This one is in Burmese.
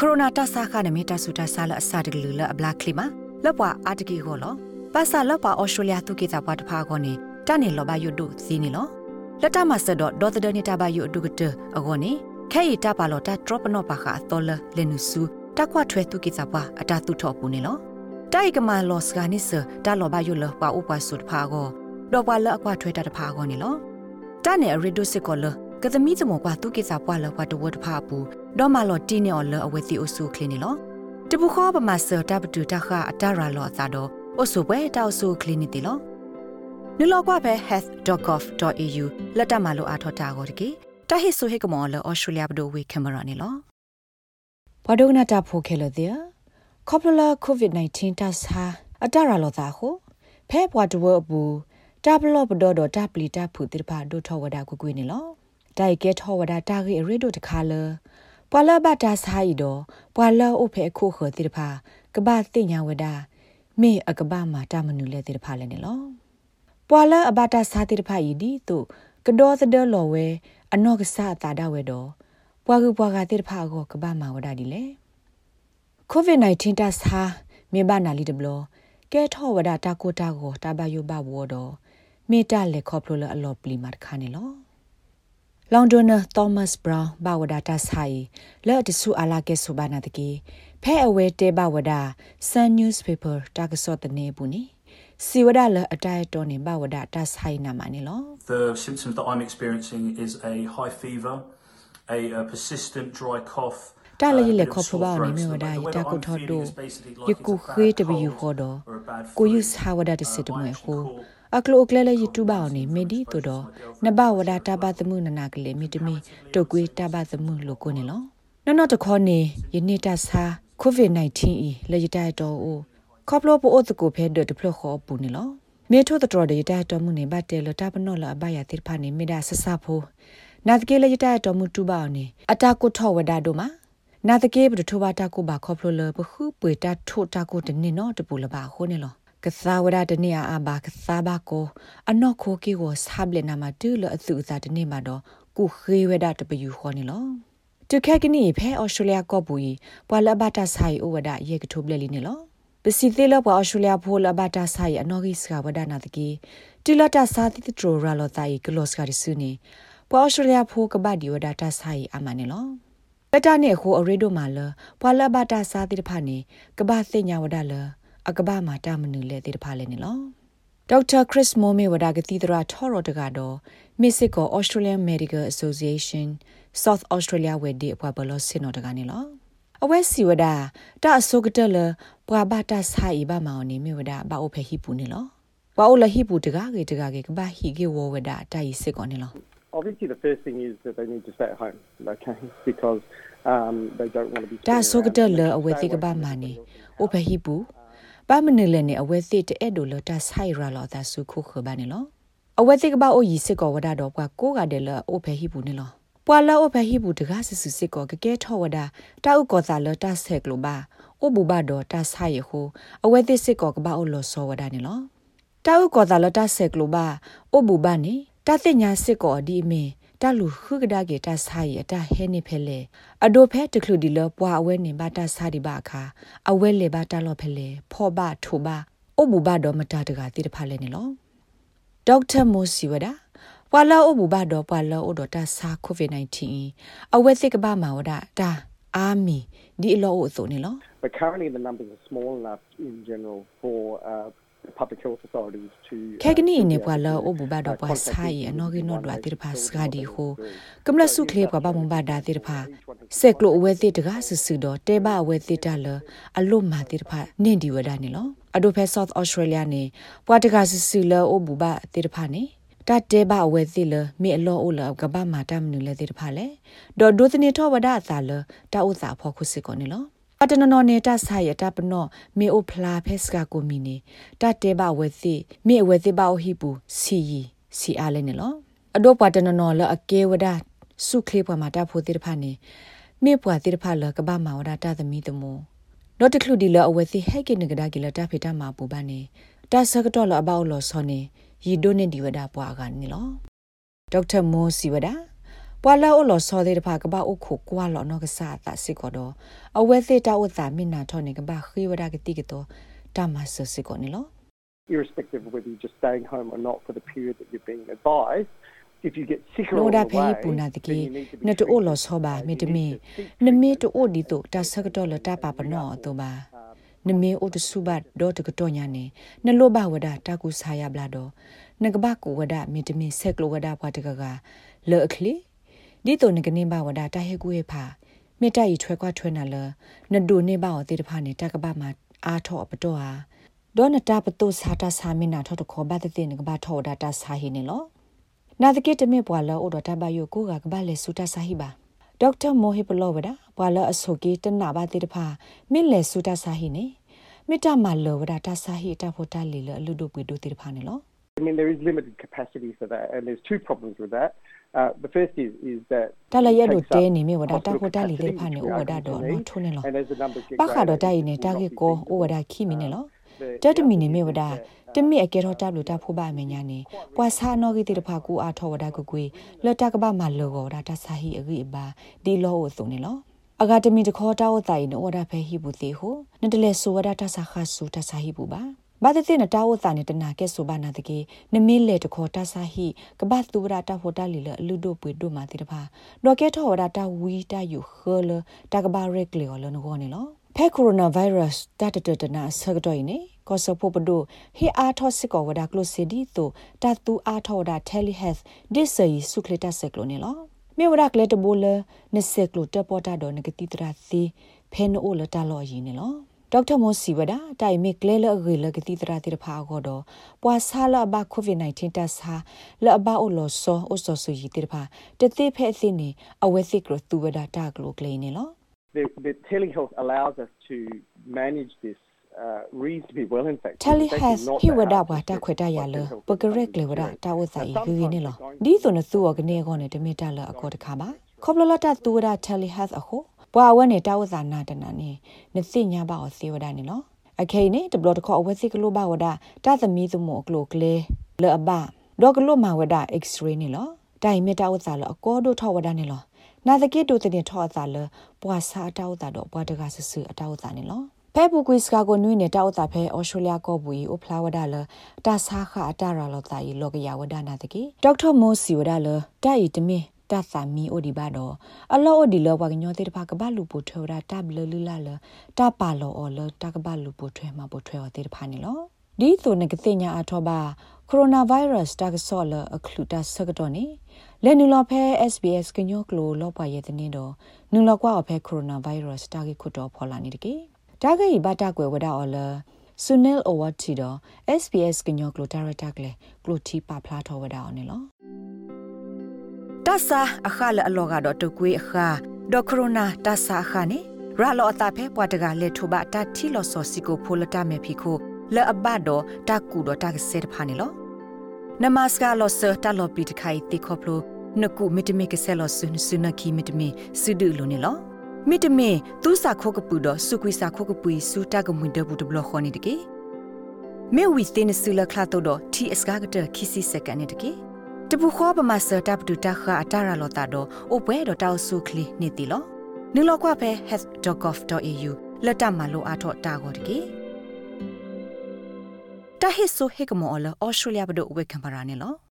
ကိုရိုနာတဆာခနမီတဆူတဆာလအစာတကလူလအဘလာကလီမာလပွာအာတကီကိုလောပါစာလပွာဩစတြေးလျသူကေတာပွားတဖာကောနေတနေလောဘယုဒုစီနီလောလက်တမဆဒဒေါ်တဒနီတာဘယုဒုကတအကောနေခဲရီတပါလောတာဒရော့ပနောပါခါတော်လလနုစုတကွထွဲသူကေတာပွားအတာသူထော့ပူနေလောတိုက်ကမာလောစကနိစတာလောဘယုလပွာဥပဆုတဖာကောတော့ပွာလအကွထွဲတာတဖာကောနေလောတနေရီဒုစစ်ကောလကသမီးစမောကွာသူကိစာပွာလကွာတဝတ်ဖာပူ ဒေါ်မလော်တီနေော်လအဝဲတီအိုဆူကလင်းနီလောတပူခောပမာဆတာပတူတခအတရာလောသာတော့အိုဆူပွဲတောက်ဆူကလင်းနီတီလောနလောကွာပဲ health.gov.au လက်တမလိုအားထောတာကိုတကေတဟိဆိုဟေကမော်လောဩစတြေးလျဘဒိုဝေကင်မရာနီလောဘဒုကနာတာဖိုခဲလတဲ့ကောပလာကိုဗစ် -19 တဆာအတရာလောသာဟုဖဲပွားတဝဘူးတာဘလော့ဘဒေါ်ဒတာပလီတာဖူတိဖာဒိုထောဝဒါကွကွေနေလောတိုက်ကဲထောဝဒတာဂီရီဒိုတခါလ ပွာလဘတာဆိုင်ဒပွာလအိုဖေခုခတိတဖာကဘာတိညာဝဒမေအကဘာမာတာမနုလေတိတဖာလဲနေလောပွာလအဘတာစာတိတဖာယီဒီတုကဒေါ်သဒလောဝဲအနော့ကဆာတာဒဝဲတော့ပွာကူပွာကတိတဖာကိုကဘာမာဝဒဒီလေကိုဗစ် -19 တဆာမေဘာနာလီတဘလကဲထောဝဒတာကိုတာကိုတာဘယုဘဝတော့မေတာလေခေါပလိုလအလောပလီမတ်ခါနေလော လောင်ဒိုနာသောမတ်ဘရောင်းဘဝဒတာဆိုင်လက်တဆူအလာကဲဆိုဘာနာတကေဖဲအဝဲတဲဘဝဒဆန်နျူးစ်ပေပါတာကစောတနေဘူးနီစီဝဒလအတိုင်တော်နေဘဝဒတာဆိုင်နာမနေလော The symptoms that I'm experiencing is a high fever a, a persistent dry cough တာလရလေခေါပဘောနေမြဝဒယတာကိုထော်ဒိုယကုခေတဘယူခေါ်တော့ကိုယူဆာဝဒတစစ်တမွေဟို အကလိုကလဲလဲ YouTube အောင်နေမေဒီတူတော့နဘဝဒတာဘသမုနနာကလေးမီတမီတုတ်ကွေးတာဘသမုလို့ကိုနေလောနော်နော်တခေါနေယနေ့တဆာ COVID-19 ဤလေရတဲ့တော့အိုခေါပလိုပို့တကိုဖဲဒတဖလခေါ်ပူနေလောမေထိုတတော်ရတဲ့တော်မှုနေဘတ်တယ်လတာပနောလအဘယာတိဖာနေမေဒါဆဆဖိုနာတကေလေရတဲ့တော်မှုတူပါအောင်နေအတာကိုထောဝဒဒိုမှာနာတကေဘဒထိုဘာတာကိုဘာခေါပလိုလဘခုပွေတာထိုတာကိုတနေနော်တပူလပါခိုးနေလော ကစားဝရတနေအဘာကစားဘာကိုအနော့ခိုကီကိုဆပ်လေနာမတူလအသူအသာတနေမှာတော့ကုခေဝဒတပယူခေါ်နေလောတူခက်ကနီဖဲအော်စတြေးလျကောပူီပွာလဘတာဆိုင်အိုဝဒရေကထုပလေလီနေလောပစီသေးလပွာအော်စတြေးလျဖိုလဘတာဆိုင်အနော်ဂီစကဝဒနာတကီတူလတာစာတိတရိုရာလောတိုင်ကလော့စကရဆူနေပွာအော်စတြေးလျဖိုကဘဒီဝဒတာဆိုင်အမနေလောပတနဲ့ခိုအရေဒိုမာလပွာလဘတာစာတိတဖာနေကဘာသိညာဝဒလ အကဘာမာတာမနူလေတေတဖာလဲနေလောဒေါက်တာခရစ်မိုမေဝဒါကတိဒရာထော်ရတကတော့မစ်စစ်ကို Australian Medical Association South Australia ဝဲဒီအပွားဘလောစင်နော်တကနေလောအဝဲစီဝဒတာအစုကတလပွာဘတာဆိုင်ဘာမောင်နေမြဝဒဘာအိုဖဲဟိပူနေလောဘာအိုလဟိပူတကားကေတကားကေကဘာဟိကေဝဝဒတာယစစ်ကောနေလော Obviously the first thing is that they need to stay at home okay because um they don't want to be တာစုကတလအဝဲတိကဘာမာနေအိုဖဲဟိပူ ပါမနလနဲ့အဝဲစစ်တဲ့ဒိုလတာဆိုင်ရလာတာစုခုခဘာနေလောအဝဲစစ်ကပါအိုရီစစ်ကောဝဒါတော့ကွာကိုကတဲ့လအိုဖဲဟိဘူးနေလောပွာလာအိုဖဲဟိဘူးတကားဆဆစစ်ကောကကဲထောဝဒါတာဥကောသာလတာဆက်ကလိုပါအိုဘူဘာတော့တာဆိုင်ရခုအဝဲစစ်စစ်ကောကပါအိုလောစောဝဒါနေလောတာဥကောသာလတာဆက်ကလိုပါအိုဘူဘာနေတာသိညာစစ်ကောဒီမင်း တလူခုကဒါကေတဆိုင်အတဟဲနေဖဲလေအဒိုဖဲတကလူဒီလပွာအဝဲနေဘာတဆာဒီဘာခါအဝဲလေဘာတလောဖဲလေဖောဘထိုဘာအဘူဘာတော့မတတကတိတဖလဲနေလောဒေါက်တာမိုစီဝဒါပွာလာအဘူဘာတော့ပွာလာအဒတာဆာကိုဗစ် -19 အဝဲစစ်ကဘာမာဝဒါတာအာမီဒီအလောအဆိုနေလော But currently the numbers are small enough in general for uh public health authorities to ခဲကနီနေပွာလာအိုဘူဘာတော့ပွာဆိုင်အနော်ကီနော်ဒွာတိရဖာစကဒီဟိုကမလဆုခလေပွာဘာမဘာဒါတိရဖာဆက်ကလိုအဝဲတိတကားဆဆူတော့တဲဘအဝဲတိတလအလုမာတိရဖာနင့်ဒီဝဒနေလောအဒိုဖဲ South Australia နေပွာတကားဆဆူလအိုဘူဘာတိရဖာနေတတဲဘအဝဲသိလမေအလောအိုလကဘာမာတမ်နူလေတိတဖာလေဒေါ်ဒိုသနေထောဝဒအသာလတာဥစာဖောခုစစ်ကောနေလော အတနနောနေတာဆိုင်ရတပနောမေအိုဖလာဖက်စကကိုမီနေတတဲဘဝဲသိမေဝဲသိဘအိုဟိပူစီယီစီအားလဲနေလောအဒိုပတနနောလအကေဝဒစုခလေးပွားမှာတဖို့တိတဖာနေမေပွားတိတဖာလကဘာမာဝဒတာသမီတမောတော့တခလူဒီလအဝဲသိဟဲ့ကေနဂဒါကီလတာဖေတာမာပူပါနေတာဆကတော့လအဘောက်လောစောနေရီဒိုနေဒီဝဒပွားကနေလောဒေါက်တာမိုးစီဝဒ ပွာလာအိုလောစောတဲ့တဖာကဘာအိုခုကွာလောနောကစားတာစစ်ကောတော့အဝဲသေးတာဥတာမင်နာထောနေကဘာခိဝဒကတိကတော့တမဆစစ်ကောနေလော irrespective of whether you're just staying home or not for the period that you're being advised. If you get sick or no on da the phe way, puna de then ki you need to be na to o treated. lo so ba Uh, me you de need me to seek na me treatment. to o di to ta sa to lo ta pa pa no to ba na me o to su ba do to ko to nya ne na lo ba wa da ta ku sa ya bla do na ga ba ku wa da me de me sek lo wa da pa de ga ga le a kli di to ne ga ne ba wa da ta he ku he pha me ta yi chwe kwa chwe na le na do ne ba o te de pha ne ta ga ba ma a tho pa to ha ဒေါ်နတာပတုစာတာစာမင်နာထောတခေါ်ဘတ်တဲ့ငကဘာထောဒတာစာဟိနေလောနာတကိတမေပွာလောအိုဒတာဘယိုကိုကကဘာလေစုတာစာဟိဘာဒေါက်တာမိုဟိပလောဝဒပွာလောအဆုကေတနာဘာတိတဖာမင်လေစုတာစာဟိနေမေတ္တာမလောဝဒတာစာဟိတာဖို့တာလေလအလူဒိုပွေဒိုတိတဖာနေလော I mean, there is limited capacity for that, and there's two problems with that. Uh, the first is is that တလရဒို it takes တဲ up နေမေဝဒတာ hospital ဖို့တာလေတိတ capacity, ဖာနေ which ဩ we ဝဒ urgently တော့ need, နော်ထုံနေလော and as the numbers get ပခါ greater, တော့တိုင်နေ it တာ will ကေ not be ကိုဩ feasible. ဝဒခိမီနေလော The- တတ the မီ other နေ thing မေ is ဝဒ that, တမီအကေတော့တပ်လို့တဖို့ပါမညာနေပွာစာနောဂီတိတဖာကူအားထောဝဒကွကွေလတကဘာမလောကောဒါတဆာဟီအဂိဘာဒီလောဝစုံနေလောအဂါတမီတခေါ်တောက်တိုင်နောဝဒဖဲဟိဘူးတေဟုနတလေဆိုဝဒတဆာခဆူတဆာဟိဘူးပါ ဘာတဲ့တဲ့နတာဝတာနေတနာကဲဆိုဘာနာတကေနမီလေတခေါ်တဆာဟိကဘာသူဝဒတာဖို့တလီလအလူဒိုပွေဒိုမာတိတဖာဒေါ်ကဲထောဝဒတာဝီတာယူခေလတကဘာရက်လေော်လနဂောနေလောဖဲကိုရိုနာဗိုင်းရပ်စ်တတတတနာဆကတော့နေကောဆဖို့ပဒိုဟေအားထောစကောဝဒါကလိုစီဒီတိုတတူအားထောဒါတယ်လီဟက်ဒစ်ဆာယီဆုခလက်တဆက်ကလိုနေလောမေဝရကလက်တဘူလနဆက်ကလိုတပေါ်တာတော့ငကတိတရာစီဖဲနိုလတာလော်ယီနေလော ဒေါက်တာမိုစီဝဒတိုင်မီကလဲလအဂေလကတိတရာတိဖာကောတော့ပွာဆာလဘကိုဗစ် -19 တဆာလအဘအိုလောဆောအိုဆောဆူယီတိဖာတတိဖဲအသိနေအဝဲစစ်ကလိုသူဝဒတာကလိုကလေးနေလော the, the telehealth allows us to manage this uh, reasonably well, in fact. tali It's actually has not hi that wada hard wa to ta get khweta ya what le telehealth pogrek le is wada doing. ta wa sa Now, i sometimes hu ne lo we're going di so na su wa gne go ne de me ta la akod kha ba khobla ta tu wada tali has a ho bwa wa ne ta wa sa na ta na ne ne si nya ba o si wada ne lo အခိနေတဘလတခေါ်အဝဲစစ်ကလိုပါဝဒတာသမီသမောကလိုကလေလေအဘဒေါကလိုမဝဒ x-ray နေလောတိုင်မီတာဝစာလအကောဒိုထောဝဒနေလောနာသကိတိုတင်ထောအစာလပွာစာတောက်တာတော့ပွာတကဆဆအတောက်တာနေလောဖဲဘူကွီစကာကိုနွိနေတောက်တာဖဲအော်စတြေးလျကောဘူဤအိုဖလာဝဒလတာဆာခအတာရလောတာဤလောကရဝဒနာတကိဒေါက်တာမိုစီဝဒလတိုင်တမီ တသမီအိုဒီဘာတော့အလောအိုဒီလောဘကညောတေတဖကဘလူပူထွေရာတဘလလူလာလတပါလောအော်လတကဘလူပူထွေမှာပူထွေော်တေတဖာနေလောဒီဆိုနကတိညာအထောပါကိုရိုနာဗိုင်းရပ်စ်တကဆော့လအခလူတာဆကတော့နေလဲနူလောဖဲ SBS ကညောကလိုလောပွားရဲ့တဲ့နေတော့နူလောကွာအဖဲကိုရိုနာဗိုင်းရပ်စ်တာဂိခွတ်တော်ဖော်လာနေတကေတာဂိဘတာကွယ်ဝဒါအော်လဆုနဲလ်အိုဝတ်တီတော့ SBS ကညောကလိုတာရတာကလေကလိုတီပါဖလာထောဝဒါအော်နေလော တဆာအခါလအလောကတော့တကွေးအခါဒေါခရိုနာတဆာအခါနေရလောအတာဖဲပွားတကလက်ထဘတာတီလောဆောစီကိုဖိုလတာမေဖီခိုလဲအဘတော့တကူတော့တကစက်ဖာနေလောနမစကလောဆတာလောပီတခိုင်တီခေါပလိုနကုမီတမီကဆဲလောဆွန်းဆွနခီမီတမီစုဒူလိုနေလောမီတမီသူစာခိုကပူတော့စုကွေစာခိုကပူစူတာကမွင်ဒဘူးတဘလခေါနေတကေမေဝီစတင်ဆူလခလာတော့တီအစကားကတခီစီစကန်နေတကေ တပူခေါ်ပမာစတပ်တူတခါအတာရလောတာတော့အိုပွဲတော့တောက်ဆုခလီနေတီလောနုလောက်ကွဖဲ health.gov.au လက်တမလိုအားတော့တာကိုတကေတဟစ်ဆိုဟေကမောလဩစတြေးလျဘဒိုဝေကံပါရနေလော